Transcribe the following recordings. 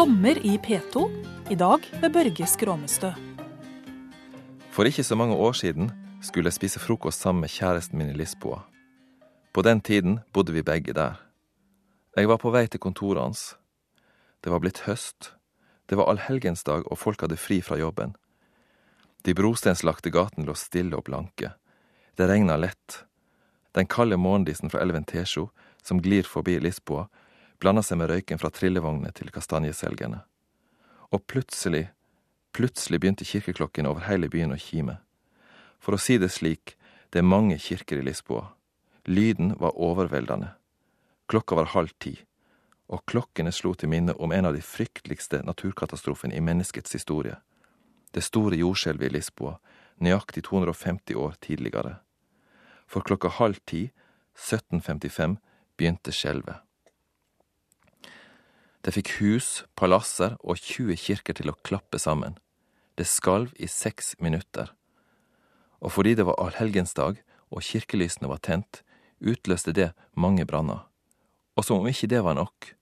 Sommer i P2, i dag ved Børge Skråmestø. For ikke så mange år siden skulle jeg spise frokost sammen med kjæresten min i Lisboa. På den tiden bodde vi begge der. Jeg var på vei til kontoret hans. Det var blitt høst. Det var allhelgensdag, og folk hadde fri fra jobben. De brostenslagte gatene lå stille og blanke. Det regna lett. Den kalde morgendisen fra elven Tesjo, som glir forbi Lisboa, blanda seg med røyken fra trillevognene til kastanjeselgerne. Og plutselig, plutselig begynte kirkeklokkene over hele byen å kime. For å si det slik, det er mange kirker i Lisboa. Lyden var overveldende. Klokka var halv ti, og klokkene slo til minne om en av de frykteligste naturkatastrofene i menneskets historie. Det store jordskjelvet i Lisboa, nøyaktig 250 år tidligere. For klokka halv ti, 1755, begynte skjelvet. Det fikk hus, palasser og 20 kirker til å klappe sammen. Det skalv i seks minutter. Og fordi det var allhelgensdag og kirkelysene var tent, utløste det mange branner. Og som om ikke det var nok,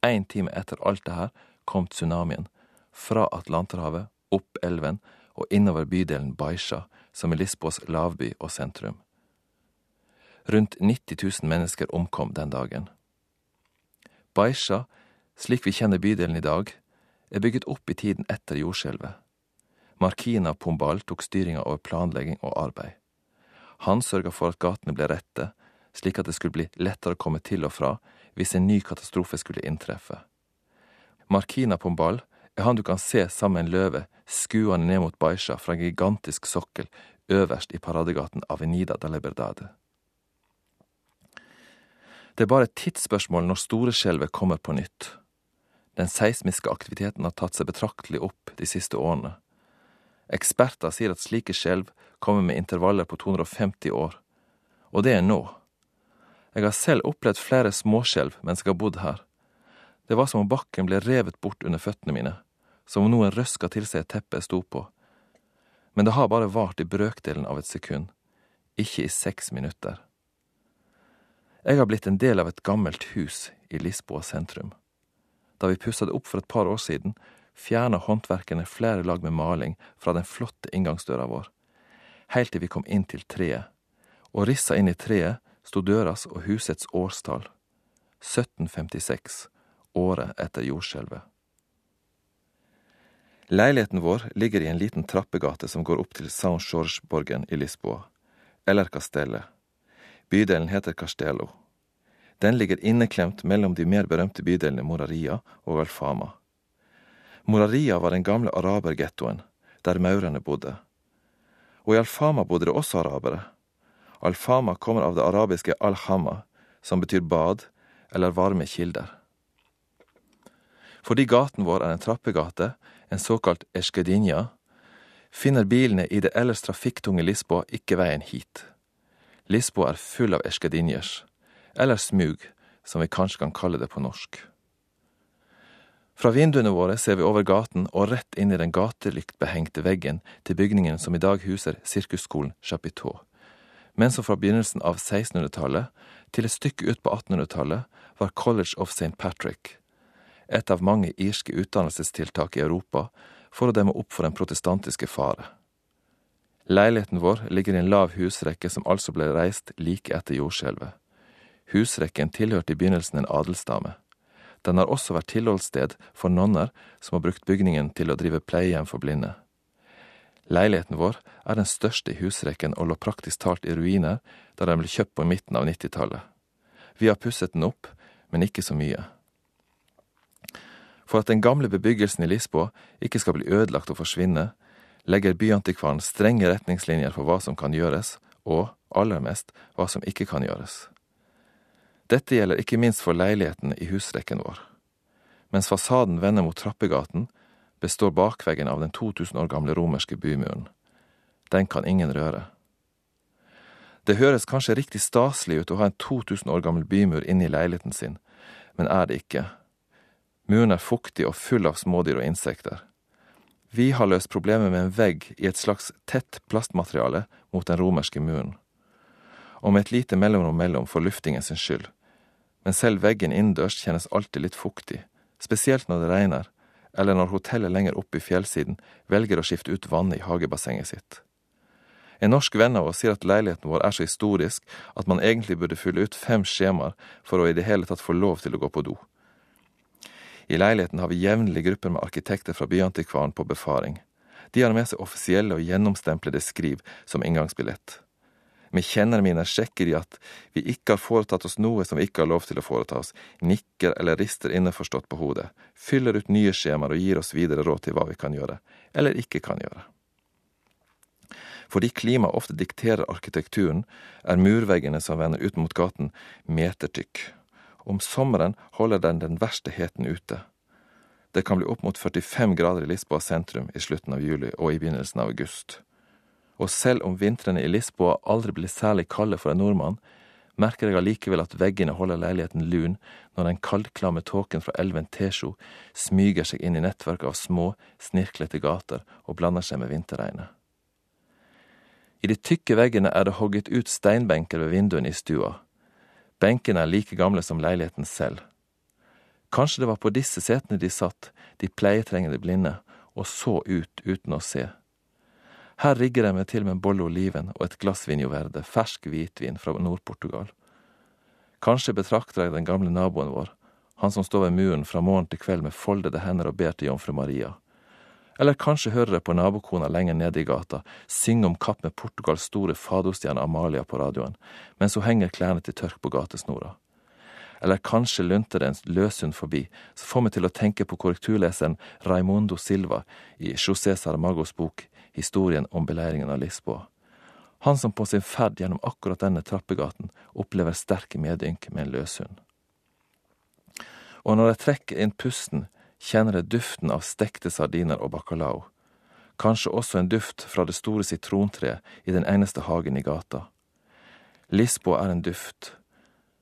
én time etter alt det her kom tsunamien, fra Atlanterhavet, opp elven og innover bydelen Baisha, som er Lisboas lavby og sentrum. Rundt 90 000 mennesker omkom den dagen. Baisha, slik vi kjenner bydelen i dag, er bygget opp i tiden etter jordskjelvet. Markina Pombal tok styringa over planlegging og arbeid. Han sørga for at gatene ble rette, slik at det skulle bli lettere å komme til og fra hvis en ny katastrofe skulle inntreffe. Markina Pombal er han du kan se sammen med en løve skuende ned mot Baisha fra en gigantisk sokkel øverst i paradegaten Avenida da Liberdade. Det er bare et tidsspørsmål når storeskjelvet kommer på nytt. Den seismiske aktiviteten har tatt seg betraktelig opp de siste årene. Eksperter sier at slike skjelv kommer med intervaller på 250 år. Og det er nå. Jeg har selv opplevd flere småskjelv mens jeg har bodd her. Det var som om bakken ble revet bort under føttene mine, som om noen røska til seg et teppe jeg sto på. Men det har bare vart i brøkdelen av et sekund, ikke i seks minutter. Jeg har blitt en del av et gammelt hus i Lisboa sentrum. Da vi pussa det opp for et par år siden, fjerna håndverkerne flere lag med maling fra den flotte inngangsdøra vår, heilt til vi kom inn til treet, og rissa inn i treet sto døras og husets årstall, 1756, året etter jordskjelvet. Leiligheten vår ligger i en liten trappegate som går opp til Saint George-borgen i Lisboa, eller Castellet. Bydelen heter Castello. Den ligger inneklemt mellom de mer berømte bydelene Moraria og Alfama. Moraria var den gamle arabergettoen, der maurene bodde. Og i Alfama bodde det også arabere. Alfama kommer av det arabiske al-hama, som betyr bad eller varme kilder. Fordi gaten vår er en trappegate, en såkalt eskedinja, finner bilene i det ellers trafikktunge Lisboa ikke veien hit. Lisboa er full av eskedinjers, eller smug, som vi kanskje kan kalle det på norsk. Fra vinduene våre ser vi over gaten og rett inn i den gatelyktbehengte veggen til bygningen som i dag huser sirkusskolen Chapiteau, men som fra begynnelsen av 1600-tallet til et stykke ut på 1800-tallet var College of St. Patrick, et av mange irske utdannelsestiltak i Europa for å demme opp for den protestantiske fare. Leiligheten vår ligger i en lav husrekke som altså ble reist like etter jordskjelvet. Husrekken tilhørte i begynnelsen en adelsdame. Den har også vært tilholdssted for nonner som har brukt bygningen til å drive pleiehjem for blinde. Leiligheten vår er den største i husrekken og lå praktisk talt i ruiner da den ble kjøpt på midten av nittitallet. Vi har pusset den opp, men ikke så mye. For at den gamle bebyggelsen i Lisboa ikke skal bli ødelagt og forsvinne, legger byantikvaren strenge retningslinjer for hva som kan gjøres, og, aller mest, hva som ikke kan gjøres. Dette gjelder ikke minst for leilighetene i husrekken vår. Mens fasaden vender mot trappegaten, består bakveggen av den 2000 år gamle romerske bymuren. Den kan ingen røre. Det høres kanskje riktig staselig ut å ha en 2000 år gammel bymur inne i leiligheten sin, men er det ikke. Muren er fuktig og full av smådyr og insekter. Vi har løst problemet med en vegg i et slags tett plastmateriale mot den romerske muren. Og med et lite mellomrom mellom for luftingen sin skyld. Men selv veggen innendørs kjennes alltid litt fuktig, spesielt når det regner, eller når hotellet lenger oppe i fjellsiden velger å skifte ut vannet i hagebassenget sitt. En norsk venn av oss sier at leiligheten vår er så historisk at man egentlig burde fylle ut fem skjemaer for å i det hele tatt få lov til å gå på do. I leiligheten har vi jevnlig grupper med arkitekter fra Byantikvaren på befaring. De har med seg offisielle og gjennomstemplede skriv som inngangsbillett. Kjennerne mine sjekker de at vi ikke har foretatt oss noe som vi ikke har lov til å foreta oss, nikker eller rister innforstått på hodet, fyller ut nye skjemaer og gir oss videre råd til hva vi kan gjøre, eller ikke kan gjøre. Fordi klimaet ofte dikterer arkitekturen, er murveggene som vender ut mot gaten, metertykk. Om sommeren holder den den verste heten ute. Det kan bli opp mot 45 grader i Lisboa sentrum i slutten av juli og i begynnelsen av august. Og selv om vintrene i Lisboa aldri blir særlig kalde for en nordmann, merker jeg allikevel at veggene holder leiligheten lun når den kaldklamme tåken fra elven Tesjo smyger seg inn i nettverket av små, snirklete gater og blander seg med vinterregnet. I de tykke veggene er det hogget ut steinbenker ved vinduene i stua. Benkene er like gamle som leiligheten selv. Kanskje det var på disse setene de satt, de pleietrengende blinde, og så ut uten å se. Her rigger jeg meg til med en bolle oliven og et glass vinjo verde, fersk hvitvin fra Nord-Portugal. Kanskje betrakter jeg den gamle naboen vår, han som står ved muren fra morgen til kveld med foldede hender og ber til jomfru Maria. Eller kanskje hører jeg på nabokona lenger nede i gata synge om kapp med Portugals store fadostjerne Amalia på radioen, mens hun henger klærne til tørk på gatesnora. Eller kanskje lunter en løshund forbi, som får meg til å tenke på korrekturleseren Raimundo Silva i José Saramagos bok Historien om beleiringen av Lisboa. Han som på sin ferd gjennom akkurat denne trappegaten opplever sterke medynk med en løshund. Og når jeg trekker inn pusten, kjenner jeg duften av stekte sardiner og bacalao. Kanskje også en duft fra det store sitrontreet i den eneste hagen i gata. Lisboa er en duft.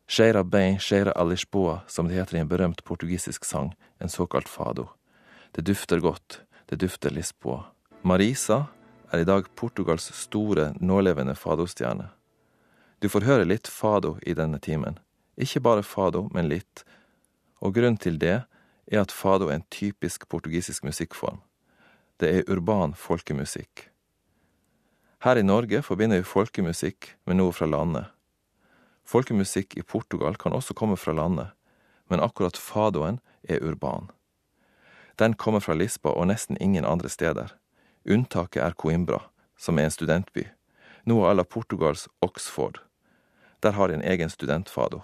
Cheira bein cheira a Lisboa, som det heter i en berømt portugisisk sang, en såkalt fado. Det dufter godt, det dufter Lisboa. Marisa er i dag Portugals store, nålevende fadostjerne. Du får høre litt fado i denne timen. Ikke bare fado, men litt. Og grunnen til det er at fado er en typisk portugisisk musikkform. Det er urban folkemusikk. Her i Norge forbinder vi folkemusikk med noe fra landet. Folkemusikk i Portugal kan også komme fra landet, men akkurat fadoen er urban. Den kommer fra Lisba og nesten ingen andre steder. Unntaket er Coimbra, som er en studentby, noe à la Portugals Oxford. Der har de en egen studentfado.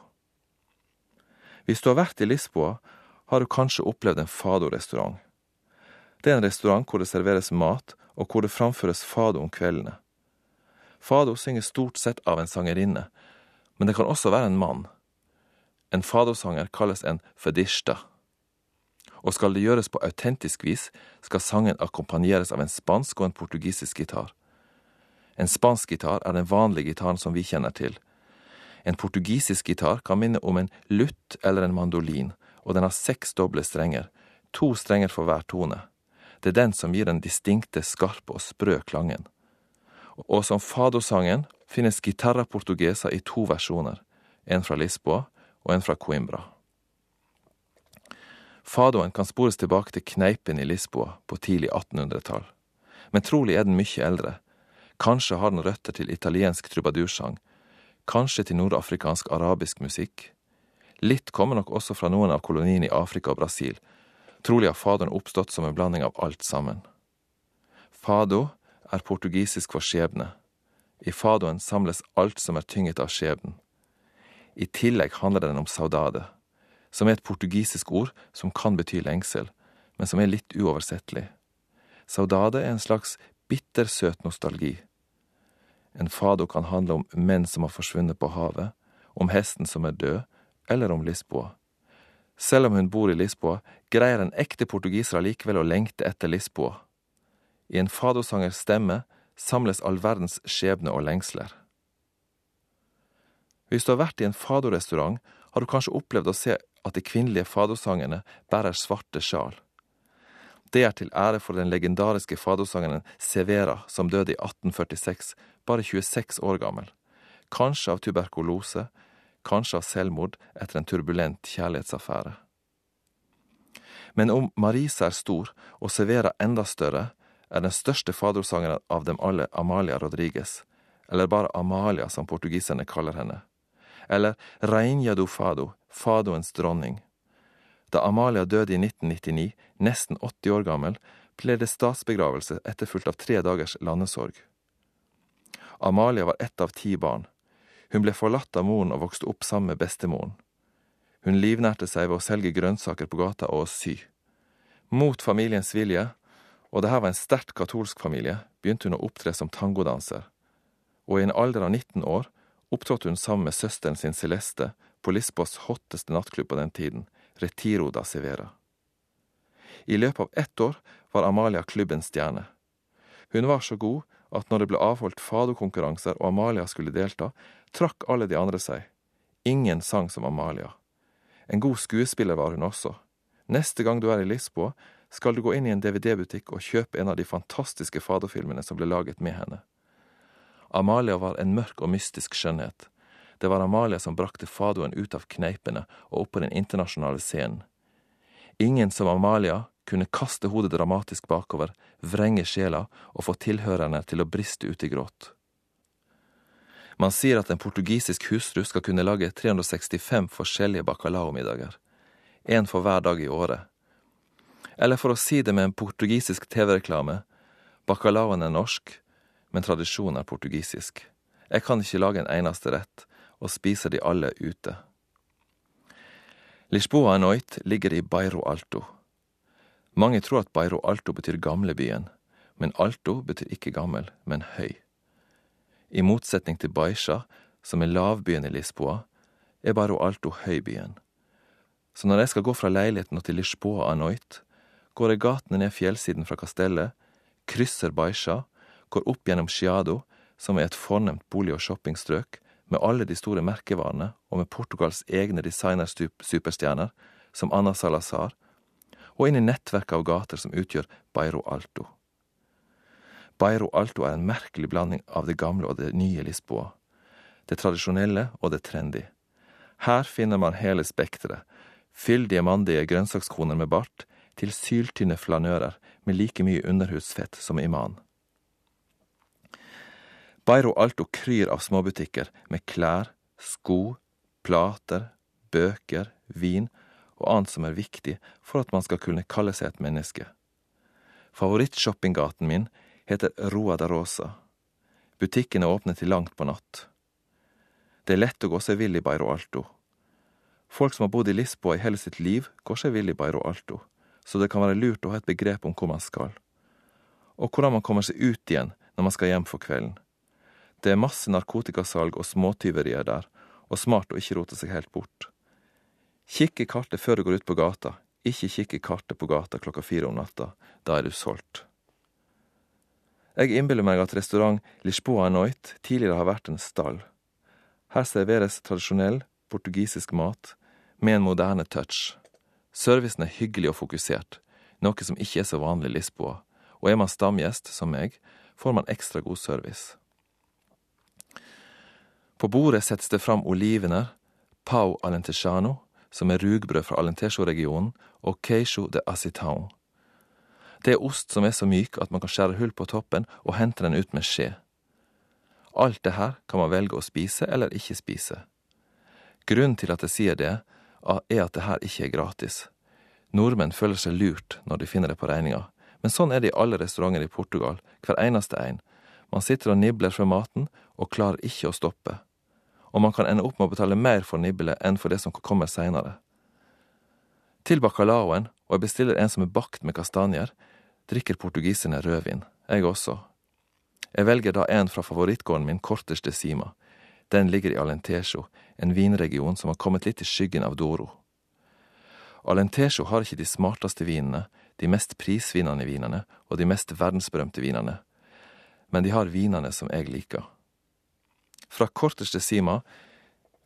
Hvis du har vært i Lisboa, har du kanskje opplevd en fado-restaurant. Det er en restaurant hvor det serveres mat, og hvor det framføres fado om kveldene. Fado synger stort sett av en sangerinne, men det kan også være en mann. En fadosanger kalles en fedishta. Og skal det gjøres på autentisk vis, skal sangen akkompagneres av en spansk og en portugisisk gitar. En spansk gitar er den vanlige gitaren som vi kjenner til. En portugisisk gitar kan minne om en lutt eller en mandolin, og den har seks doble strenger, to strenger for hver tone. Det er den som gir den distinkte, skarpe og sprø klangen. Og som fadosangen finnes gitarra portugesa i to versjoner, en fra Lisboa og en fra Coimbra. Fadoen kan spores tilbake til kneipen i Lisboa på tidlig 1800-tall, men trolig er den mye eldre. Kanskje har den røtter til italiensk trubadursang, kanskje til nordafrikansk arabisk musikk, Litt kommer nok også fra noen av koloniene i Afrika og Brasil. Trolig har fadoen oppstått som en blanding av alt sammen. Fado er portugisisk for skjebne. I fadoen samles alt som er tynget av skjebnen. I tillegg handler den om saudade, som er et portugisisk ord som kan bety lengsel, men som er litt uoversettelig. Saudade er en slags bittersøt nostalgi. En fado kan handle om menn som har forsvunnet på havet, om hesten som er død, eller om Lisboa. Selv om hun bor i Lisboa, greier en ekte portugiser allikevel å lengte etter Lisboa. I en fadosangers stemme samles all verdens skjebne og lengsler. Hvis du har vært i en fadorestaurant, har du kanskje opplevd å se at de kvinnelige fadosangerne bærer svarte sjal. Det er til ære for den legendariske fadosangeren Severa, som døde i 1846, bare 26 år gammel. Kanskje av tuberkulose, kanskje av selvmord etter en turbulent kjærlighetsaffære. Men om Marisa er stor, og Severa enda større, er den største fadosangeren av dem alle Amalia Rodriguez, eller bare Amalia som portugiserne kaller henne. Eller Rainha do Fado, fadoens dronning. Da Amalia døde i 1999, nesten 80 år gammel, ble det statsbegravelse etterfulgt av tre dagers landesorg. Amalia var ett av ti barn. Hun ble forlatt av moren og vokste opp sammen med bestemoren. Hun livnærte seg ved å selge grønnsaker på gata og å sy. Mot familiens vilje, og det her var en sterkt katolsk familie, begynte hun å opptre som tangodanser. Og i en alder av 19 år opptrådte hun sammen med søsteren sin Celeste på Lisbos hotteste nattklubb på den tiden, Retiro da Severa. I løpet av ett år var Amalia klubbens stjerne. Hun var så god at når det ble avholdt fadokonkurranser og Amalia skulle delta, trakk alle de andre seg. Ingen sang som Amalia. En god skuespiller var hun også. Neste gang du er i Lisboa, skal du gå inn i en DVD-butikk og kjøpe en av de fantastiske fadofilmene som ble laget med henne. Amalia var en mørk og mystisk skjønnhet. Det var Amalia som brakte fadoen ut av kneipene og opp på den internasjonale scenen. Ingen som Amalia kunne kaste hodet dramatisk bakover, vrenge sjela og få tilhørerne til å briste ut i gråt. Man sier at en portugisisk husru skal kunne lage 365 forskjellige bacalao-middager, én for hver dag i året. Eller for å si det med en portugisisk TV-reklame, bacalaoen er norsk, men tradisjonen er portugisisk. Jeg kan ikke lage en eneste rett, og spiser de alle ute. Lisboa Noit ligger i Bairo Alto. Mange tror at Bairo Alto betyr gamlebyen, men Alto betyr ikke gammel, men høy. I motsetning til Baisha, som er lavbyen i Lisboa, er Bairo Alto høybyen. Så når jeg skal gå fra leiligheten og til Lisboa Anoit, går jeg gatene ned fjellsiden fra kastellet, krysser Baisha, går opp gjennom Chiado, som er et fornemt bolig- og shoppingstrøk, med alle de store merkevarene og med Portugals egne designersuperstjerner, som Anna Salazar, og inn i nettverket av gater som utgjør Bairo Alto. Bairo Alto er en merkelig blanding av det gamle og det nye Lisboa. Det tradisjonelle og det trendy. Her finner man hele spekteret. Fyldige mandige grønnsakskoner med bart, til syltynne flanører med like mye underhudsfett som iman. Bairo Alto kryr av småbutikker med klær, sko, plater, bøker, vin og annet som er viktig for at man skal kunne kalle seg et menneske. Favorittshoppinggaten min heter Roa da Rosa. Butikken er åpnet til langt på natt. Det er lett å gå seg vill i Bairo Alto. Folk som har bodd i Lisboa i hele sitt liv, går seg vill i Bairo Alto, så det kan være lurt å ha et begrep om hvor man skal. Og hvordan man kommer seg ut igjen når man skal hjem for kvelden. Det er masse narkotikasalg og småtyverier der, og smart å ikke rote seg helt bort. Kikk i kartet før du går ut på gata, ikke kikk i kartet på gata klokka fire om natta, da er du solgt. Jeg innbiller meg at restaurant Lisboa Noit tidligere har vært en stall. Her serveres tradisjonell portugisisk mat med en moderne touch. Servicen er hyggelig og fokusert, noe som ikke er så vanlig i Lisboa, og er man stamgjest, som meg, får man ekstra god service. På bordet settes det fram olivener, pau alentejano, som er rugbrød fra Alentejo-regionen, og queijo de acitao. Det er ost som er så myk at man kan skjære hull på toppen og hente den ut med skje. Alt det her kan man velge å spise eller ikke spise. Grunnen til at jeg sier det, er at det her ikke er gratis. Nordmenn føler seg lurt når de finner det på regninga, men sånn er det i alle restauranter i Portugal, hver eneste en. Man sitter og nibler før maten og klarer ikke å stoppe og man kan ende opp med å betale mer for nibbelet enn for det som kommer seinere. Til bacalaoen, og jeg bestiller en som er bakt med kastanjer, drikker portugiserne rødvin, jeg også. Jeg velger da en fra favorittgården min, Cortes de Sima. Den ligger i Alentejo, en vinregion som har kommet litt i skyggen av Doro. Alentejo har ikke de smarteste vinene, de mest prisvinnende vinene og de mest verdensberømte vinene, men de har vinene som jeg liker. Fra korteste Sima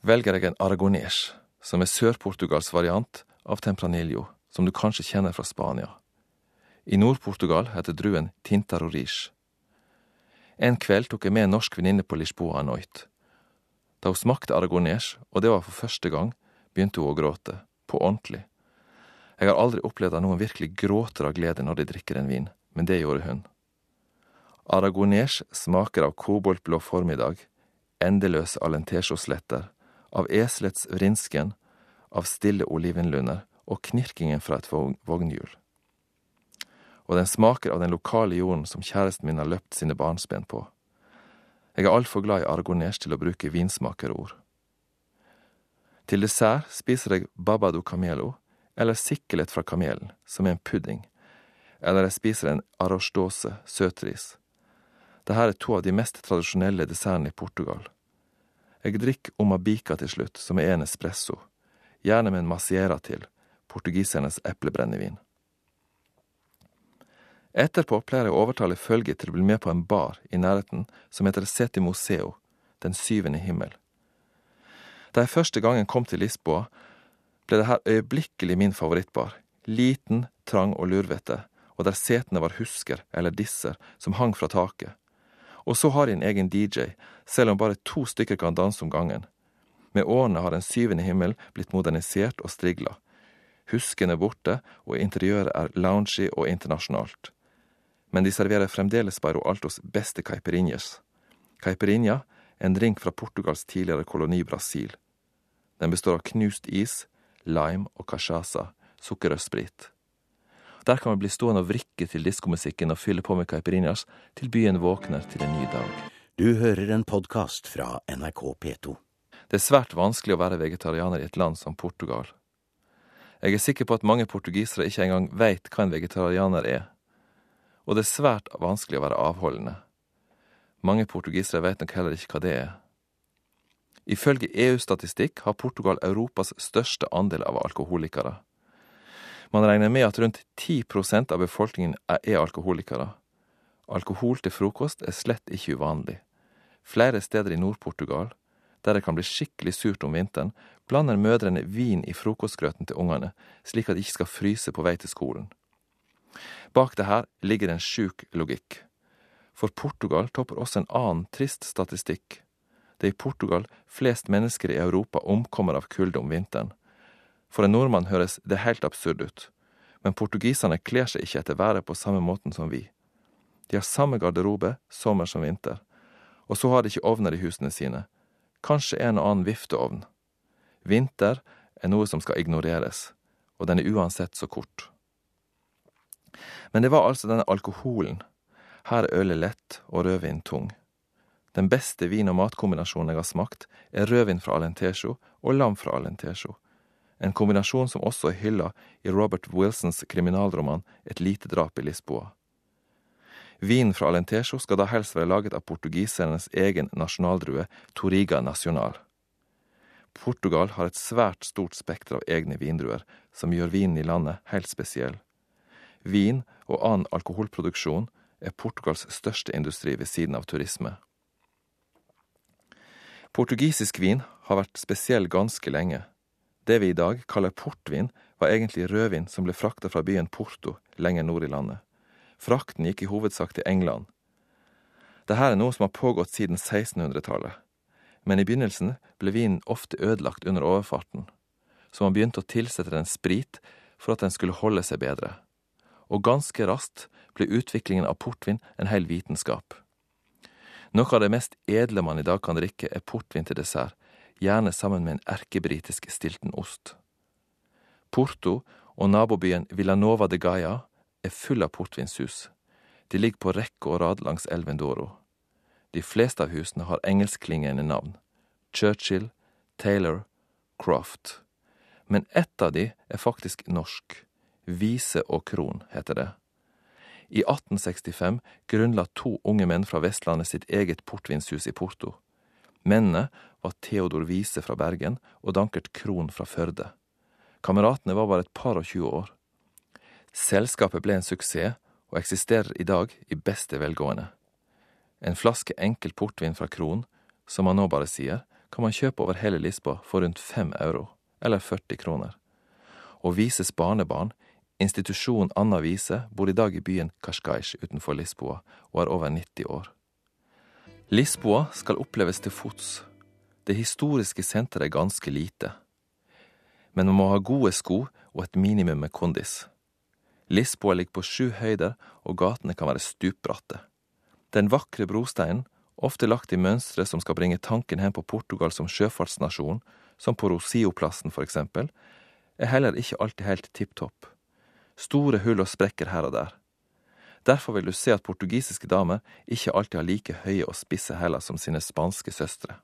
velger jeg en aragonés, som er Sør-Portugals variant av tempranillo, som du kanskje kjenner fra Spania. I Nord-Portugal heter druen tintarorish. En kveld tok jeg med en norsk venninne på Lisboa Noit. Da hun smakte aragonés, og det var for første gang, begynte hun å gråte. På ordentlig. Jeg har aldri opplevd at noen virkelig gråter av glede når de drikker en vin, men det gjorde hun. Aragonés smaker av koboltblå formiddag, endeløse alentesjosletter, av eselets vrinsken, av stille olivenlunder og knirkingen fra et vognhjul. Og den smaker av den lokale jorden som kjæresten min har løpt sine barnsben på. Jeg er altfor glad i argonesh til å bruke vinsmakerord. Til dessert spiser jeg babado camelo, eller sikkelet fra kamelen, som er en pudding, eller jeg spiser en arrosdose, søtris. Dette er to av de mest tradisjonelle dessertene i Portugal. Jeg drikker omabika til slutt, som er en espresso, gjerne med en massiera til, portugisernes eplebrennevin. Etterpå pleier jeg å overtale følget til å bli med på en bar i nærheten som heter Seti Museo, Den syvende himmel. Da jeg første gangen kom til Lisboa, ble det her øyeblikkelig min favorittbar. Liten, trang og lurvete, og der setene var husker eller disser som hang fra taket. Og så har de en egen DJ, selv om bare to stykker kan danse om gangen. Med årene har Den syvende himmel blitt modernisert og strigla. Huskene borte, og interiøret er loungy og internasjonalt. Men de serverer fremdeles Bairo Altos beste caipirinhas. Caipirinha, en drink fra Portugals tidligere koloni Brasil. Den består av knust is, lime og cachaça, sukker og sprit. Der kan vi bli stående og vrikke til diskomusikken og fylle på med caipirinhas til byen våkner til en ny dag. Du hører en podkast fra NRK P2. Det er svært vanskelig å være vegetarianer i et land som Portugal. Jeg er sikker på at mange portugisere ikke engang veit hva en vegetarianer er. Og det er svært vanskelig å være avholdende. Mange portugisere veit nok heller ikke hva det er. Ifølge EU-statistikk har Portugal Europas største andel av alkoholikere. Man regner med at rundt 10% av befolkningen er alkoholikere. Alkohol til frokost er slett ikke uvanlig. Flere steder i Nord-Portugal, der det kan bli skikkelig surt om vinteren, blander mødrene vin i frokostgrøten til ungene, slik at de ikke skal fryse på vei til skolen. Bak det her ligger en sjuk logikk. For Portugal topper også en annen trist statistikk det er i Portugal flest mennesker i Europa omkommer av kulde om vinteren. For en nordmann høres det helt absurd ut, men portugiserne kler seg ikke etter været på samme måten som vi. De har samme garderobe sommer som vinter, og så har de ikke ovner i husene sine, kanskje en og annen vifteovn. Vinter er noe som skal ignoreres, og den er uansett så kort. Men det var altså denne alkoholen. Her er ølet lett og rødvin tung. Den beste vin- og matkombinasjonen jeg har smakt, er rødvin fra Alentejo og lam fra Alentejo. En kombinasjon som også er hylla i Robert Wilsons kriminalroman Et lite drap i Lisboa. Vinen fra Alentejo skal da helst være laget av portugisernes egen nasjonaldrue Toriga Nacional. Portugal har et svært stort spekter av egne vindruer, som gjør vinen i landet helt spesiell. Vin og annen alkoholproduksjon er Portugals største industri ved siden av turisme. Portugisisk vin har vært spesiell ganske lenge. Det vi i dag kaller portvin, var egentlig rødvin som ble frakta fra byen Porto lenger nord i landet. Frakten gikk i hovedsak til England. Dette er noe som har pågått siden 1600-tallet. Men i begynnelsen ble vinen ofte ødelagt under overfarten, så man begynte å tilsette den sprit for at den skulle holde seg bedre. Og ganske raskt ble utviklingen av portvin en hel vitenskap. Noe av det mest edle man i dag kan drikke, er portvin til dessert, gjerne sammen med en erkebritisk stilten ost. Porto og nabobyen Villanova de Gaia er full av portvinshus. De ligger på rekke og rad langs elven Doro. De fleste av husene har engelskklingende navn. Churchill, Taylor, Croft. Men ett av de er faktisk norsk. Vise og Kron heter det. I 1865 grunnla to unge menn fra Vestlandet sitt eget portvinshus i Porto. Mennene var Theodor Wiese fra Bergen og Dankert Krohn fra Førde. Kameratene var bare et par og tjue år. Selskapet ble en suksess og eksisterer i dag i beste velgående. En flaske enkel portvin fra Krohn, som man nå bare sier, kan man kjøpe over hele Lisboa for rundt fem euro, eller 40 kroner. Og Vises barnebarn Institusjon Anna Vise bor i dag i byen Kashkaish utenfor Lisboa og er over 90 år. Lisboa skal oppleves til fots. Det historiske senteret er ganske lite. Men man må ha gode sko og et minimum med kondis. Lisboa ligger på sju høyder, og gatene kan være stupbratte. Den vakre brosteinen, ofte lagt i mønstre som skal bringe tanken hen på Portugal som sjøfartsnasjon, som på Rosioplassen for eksempel, er heller ikke alltid helt tipp topp. Store hull og sprekker her og der. Derfor vil du se at portugisiske damer ikke alltid har like høye og spisse hæler som sine spanske søstre.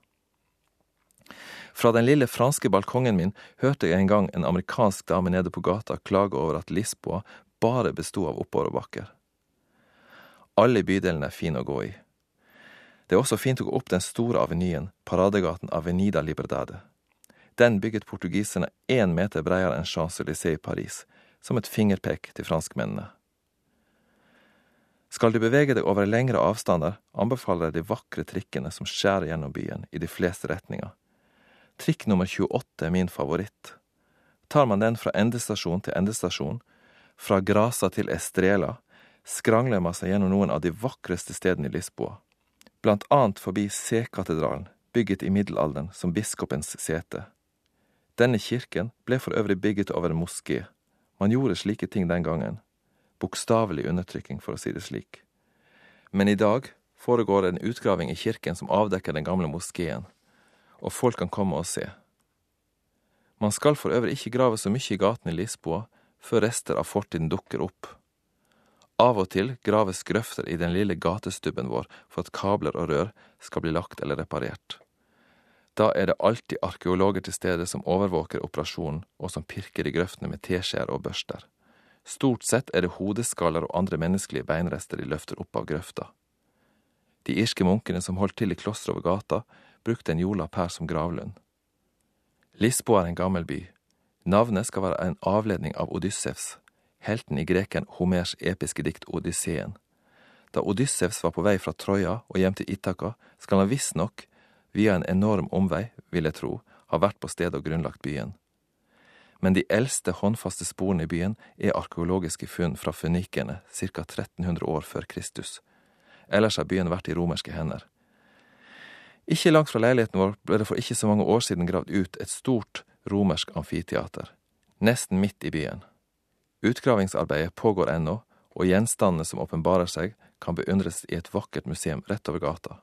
Fra den lille franske balkongen min hørte jeg en gang en amerikansk dame nede på gata klage over at Lisboa bare bestod av oppoverbakker. Alle bydelene er fine å gå i. Det er også fint å gå opp den store avenyen, paradegaten Avenida Liberdade. Den bygget portugiserne én meter bredere enn Champs-Élysées i Paris, som et fingerpek til franskmennene. Skal du bevege deg over lengre avstander, anbefaler jeg de vakre trikkene som skjærer gjennom byen i de fleste retninger. Trikk nummer 28 er min favoritt. Tar man den fra endestasjon til endestasjon, fra Grasa til Estrela, skrangler man seg gjennom noen av de vakreste stedene i Lisboa. Blant annet forbi C-katedralen, bygget i middelalderen som biskopens sete. Denne kirken ble for øvrig bygget over en moské. Man gjorde slike ting den gangen bokstavelig undertrykking, for å si det slik. Men i dag foregår en utgraving i kirken som avdekker den gamle moskeen, og folk kan komme og se. Man skal for øvrig ikke grave så mye i gatene i Lisboa før rester av fortiden dukker opp. Av og til graves grøfter i den lille gatestubben vår for at kabler og rør skal bli lagt eller reparert. Da er det alltid arkeologer til stede som overvåker operasjonen og som pirker i grøftene med teskjeer og børster. Stort sett er det hodeskaller og andre menneskelige beinrester de løfter opp av grøfta. De irske munkene som holdt til i klosteret over gata, brukte en jordlapp her som gravlund. Lisboa er en gammel by. Navnet skal være en avledning av Odyssevs, helten i greken Homers episke dikt Odysseen. Da Odyssevs var på vei fra Troja og hjem til Itaka, skal han visstnok, via en enorm omvei, vil jeg tro, ha vært på stedet og grunnlagt byen men de eldste håndfaste sporene i byen er arkeologiske funn fra fønikerne ca 1300 år før Kristus. Ellers har byen vært i romerske hender. Ikke langt fra leiligheten vår ble det for ikke så mange år siden gravd ut et stort romersk amfiteater, nesten midt i byen. Utgravingsarbeidet pågår ennå, og gjenstandene som åpenbarer seg, kan beundres i et vakkert museum rett over gata.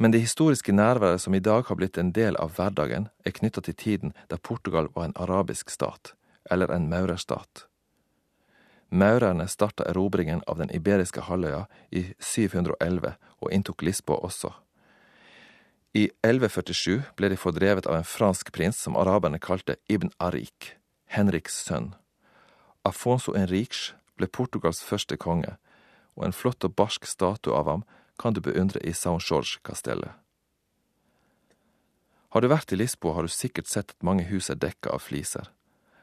Men det historiske nærværet som i dag har blitt en del av hverdagen, er knytta til tiden da Portugal var en arabisk stat, eller en maurerstat. Maurerne starta erobringen av den iberiske halvøya i 711 og inntok Lisboa også. I 1147 ble de fordrevet av en fransk prins som araberne kalte Ibn Arik, Henriks sønn. Afonso Enrique ble Portugals første konge, og en flott og barsk statue av ham kan du beundre i Saint George-kastellet. Har du vært i Lisboa, har du sikkert sett at mange hus er dekka av fliser.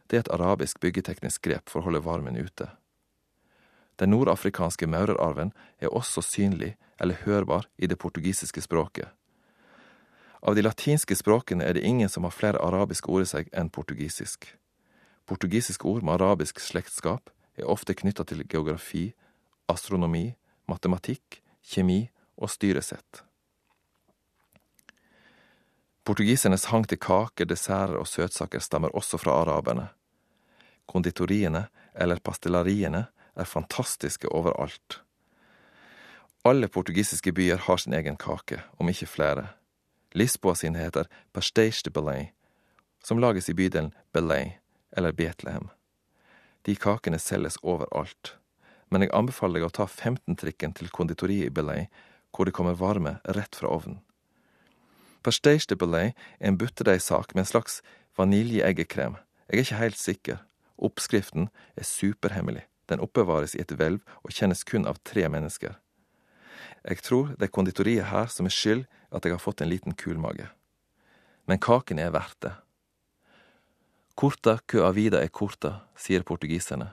Det er et arabisk byggeteknisk grep for å holde varmen ute. Den nordafrikanske maurerarven er også synlig eller hørbar i det portugisiske språket. Av de latinske språkene er det ingen som har flere arabiske ord i seg enn portugisisk. Portugisiske ord med arabisk slektskap er ofte knytta til geografi, astronomi, matematikk, kjemi og styresett. Portugisernes hang til kaker, desserter og søtsaker stammer også fra araberne. Konditoriene, eller pastellariene, er fantastiske overalt. Alle portugisiske byer har sin egen kake, om ikke flere. Lisboa sin heter Pastéis de Belém, som lages i bydelen Belém, eller Betlehem. De kakene selges overalt men jeg anbefaler deg å ta 15-trikken til konditoriet i Belay, hvor det kommer varme rett fra ovnen. Pastéis de Belay er en butterdeigsak med en slags vaniljeeggekrem. Jeg er ikke helt sikker. Oppskriften er superhemmelig. Den oppbevares i et hvelv og kjennes kun av tre mennesker. Jeg tror det er konditoriet her som er skyld at jeg har fått en liten kulmage. Men kaken er verdt det. Corta que a vida er corta, sier portugiserne.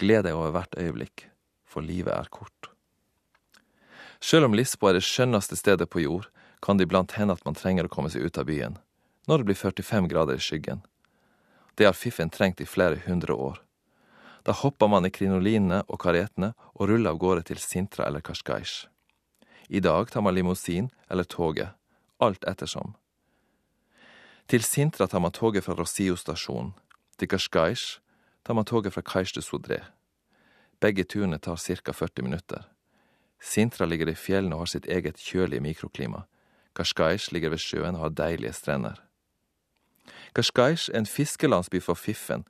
Gled deg over hvert øyeblikk, for livet er kort. Sjøl om Lisboa er det skjønneste stedet på jord, kan det iblant hende at man trenger å komme seg ut av byen, når det blir 45 grader i skyggen. Det har fiffen trengt i flere hundre år. Da hopper man i krinolinene og karetene og ruller av gårde til Sintra eller Kashkaish. I dag tar man limousin eller toget, alt ettersom. Til Sintra tar man toget fra Rossio stasjon, Til Cascais tar man toget fra Cais de Soudré. Begge turene tar ca 40 minutter. Sintra ligger i fjellene og har sitt eget kjølige mikroklima. Cascais ligger ved sjøen og har deilige strender. Cascais er en fiskelandsby for fiffen.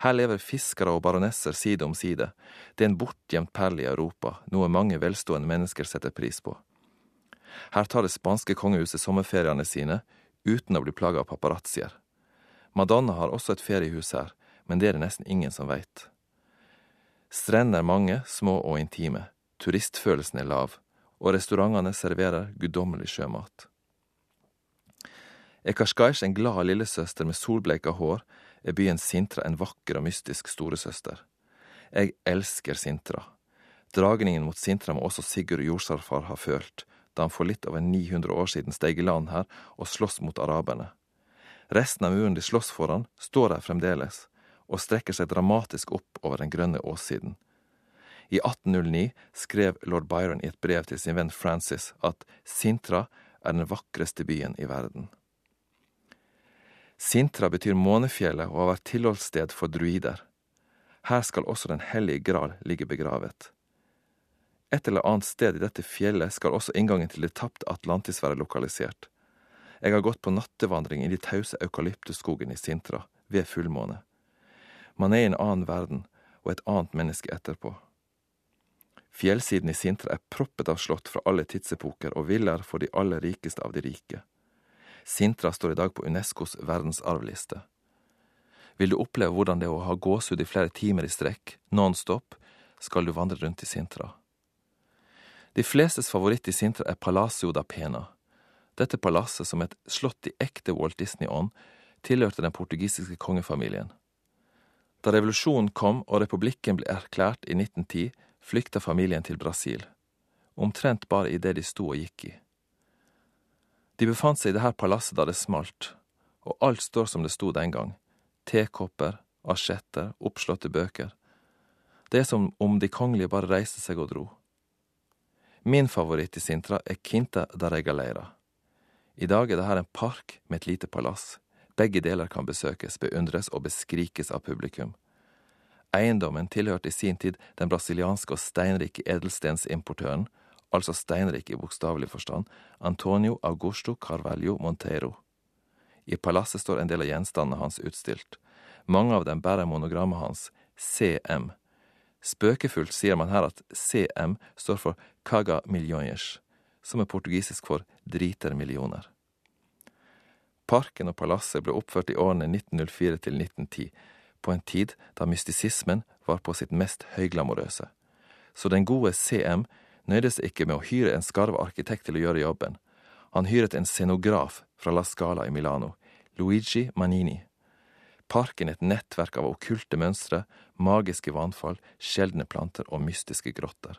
Her lever fiskere og baronesser side om side. Det er en bortgjemt perle i Europa, noe mange velstående mennesker setter pris på. Her tar det spanske kongehuset sommerferiene sine uten å bli plaga av paparazzier. Madonna har også et feriehus her, men det er det nesten ingen som veit. Strendene er mange, små og intime, turistfølelsen er lav, og restaurantene serverer guddommelig sjømat. Er Kashkaish en glad lillesøster med solbleika hår, er byen Sintra en vakker og mystisk storesøster. Jeg elsker Sintra. Dragningen mot Sintra må også Sigurd Jordsarfar ha følt, da han for litt over 900 år siden steg i land her og sloss mot araberne. Resten av muren de slåss foran, står der fremdeles, og strekker seg dramatisk opp over den grønne åssiden. I 1809 skrev lord Byron i et brev til sin venn Francis at Sintra er den vakreste byen i verden. Sintra betyr månefjellet og har vært tilholdssted for druider. Her skal også Den hellige gral ligge begravet. Et eller annet sted i dette fjellet skal også inngangen til det tapte Atlantis være lokalisert. Jeg har gått på nattevandring i de tause eukalyptusskogene i Sintra, ved fullmåne. Man er i en annen verden, og et annet menneske etterpå. Fjellsiden i Sintra er proppet av slott fra alle tidsepoker og villaer for de aller rikeste av de rike. Sintra står i dag på Unescos verdensarvliste. Vil du oppleve hvordan det er å ha gåsehud i flere timer i strekk, non-stop, skal du vandre rundt i Sintra. De flestes favoritt i Sintra er Palacio da Pena. Dette palasset, som et slott i ekte Walt Disney-ånd, tilhørte den portugisiske kongefamilien. Da revolusjonen kom og republikken ble erklært i 1910, flykta familien til Brasil. Omtrent bare i det de sto og gikk i. De befant seg i det her palasset da det smalt, og alt står som det sto den gang. Tekopper, asjetter, oppslåtte bøker. Det er som om de kongelige bare reiste seg og dro. Min favoritt i Sintra er Quinta da Regaleira. I dag er det her en park med et lite palass. Begge deler kan besøkes, beundres og beskrikes av publikum. Eiendommen tilhørte i sin tid den brasilianske og steinrike edelstensimportøren, altså steinrik i bokstavelig forstand, Antonio Augusto Carvalho Monteiro. I palasset står en del av gjenstandene hans utstilt. Mange av dem bærer monogrammet hans, CM. Spøkefullt sier man her at CM står for Caga Millones, som er portugisisk for driter millioner. Parken og palasset ble oppført i årene 1904 til 1910, på en tid da mystisismen var på sitt mest høyglamorøse. Så den gode CM nøyde seg ikke med å hyre en skarv arkitekt til å gjøre jobben. Han hyret en scenograf fra La Scala i Milano, Luigi Manini. Parken et nettverk av okkulte mønstre, magiske vannfall, sjeldne planter og mystiske grotter.